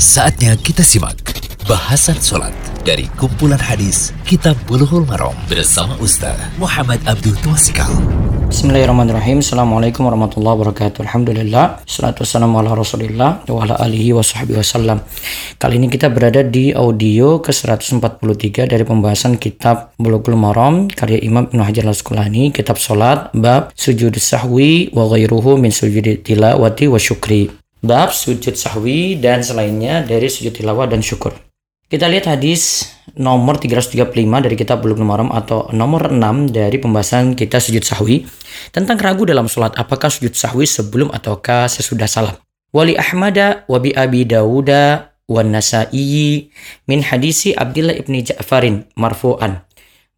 Saatnya kita simak bahasan sholat dari kumpulan hadis Kitab Bulughul Maram bersama Ustaz Muhammad Abdul Tuasikal. Bismillahirrahmanirrahim. Assalamualaikum warahmatullahi wabarakatuh. Alhamdulillah. Salatu wassalamu ala rasulillah wa ala alihi wa sahbihi wasallam. Kali ini kita berada di audio ke-143 dari pembahasan kitab Bulughul Maram karya Imam Ibnu Hajar Al-Asqalani, kitab salat bab sujud sahwi wa ghairuhu min sujud tilawati wa syukri. Bab sujud sahwi dan selainnya dari sujud tilawah dan syukur. Kita lihat hadis nomor 335 dari kitab Bulughul Maram atau nomor 6 dari pembahasan kita sujud sahwi tentang ragu dalam sholat apakah sujud sahwi sebelum ataukah sesudah salam. Wali Ahmada wa bi Abi Dawuda wa Nasa'i min hadisi Abdullah ibni Ja'farin marfu'an.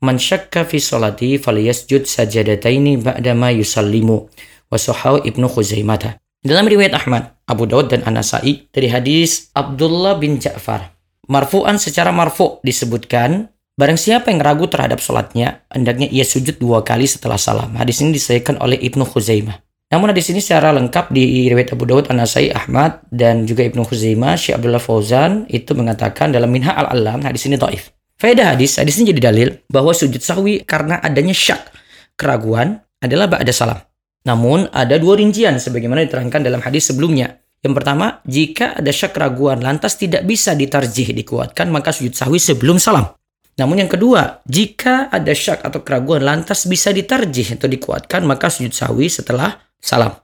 Man syakka fi sholati falyasjud sajadataini ba'da ma yusallimu wa ibnu Khuzaimah. Dalam riwayat Ahmad, Abu Dawud dan An-Nasai dari hadis Abdullah bin Ja'far Marfu'an secara marfu' disebutkan, barang siapa yang ragu terhadap sholatnya, hendaknya ia sujud dua kali setelah salam. Hadis ini disahkan oleh Ibnu Khuzaimah. Namun hadis ini secara lengkap di riwayat Abu Dawud, An-Nasai, Ahmad, dan juga Ibnu Khuzaimah, Syekh Abdullah Fauzan itu mengatakan dalam Minha al-Alam, hadis ini taif. Faedah hadis, hadis ini jadi dalil bahwa sujud sahwi karena adanya syak, keraguan adalah ba'da salam. Namun ada dua rincian sebagaimana diterangkan dalam hadis sebelumnya. Yang pertama, jika ada syak keraguan lantas tidak bisa ditarjih dikuatkan maka sujud sahwi sebelum salam. Namun yang kedua, jika ada syak atau keraguan lantas bisa ditarjih atau dikuatkan maka sujud sahwi setelah salam.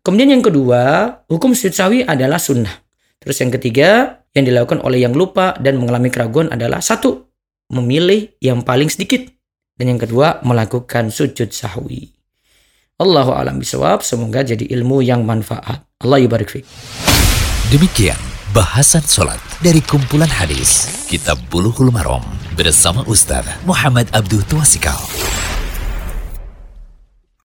Kemudian yang kedua, hukum sujud sahwi adalah sunnah. Terus yang ketiga, yang dilakukan oleh yang lupa dan mengalami keraguan adalah satu, memilih yang paling sedikit. Dan yang kedua, melakukan sujud sahwi. Allahu alam bisawab, semoga jadi ilmu yang manfaat. Allah yubarik fiqh. Demikian bahasan sholat dari kumpulan hadis Kitab Bulughul Maram bersama Ustaz Muhammad Abdul Tuasikal.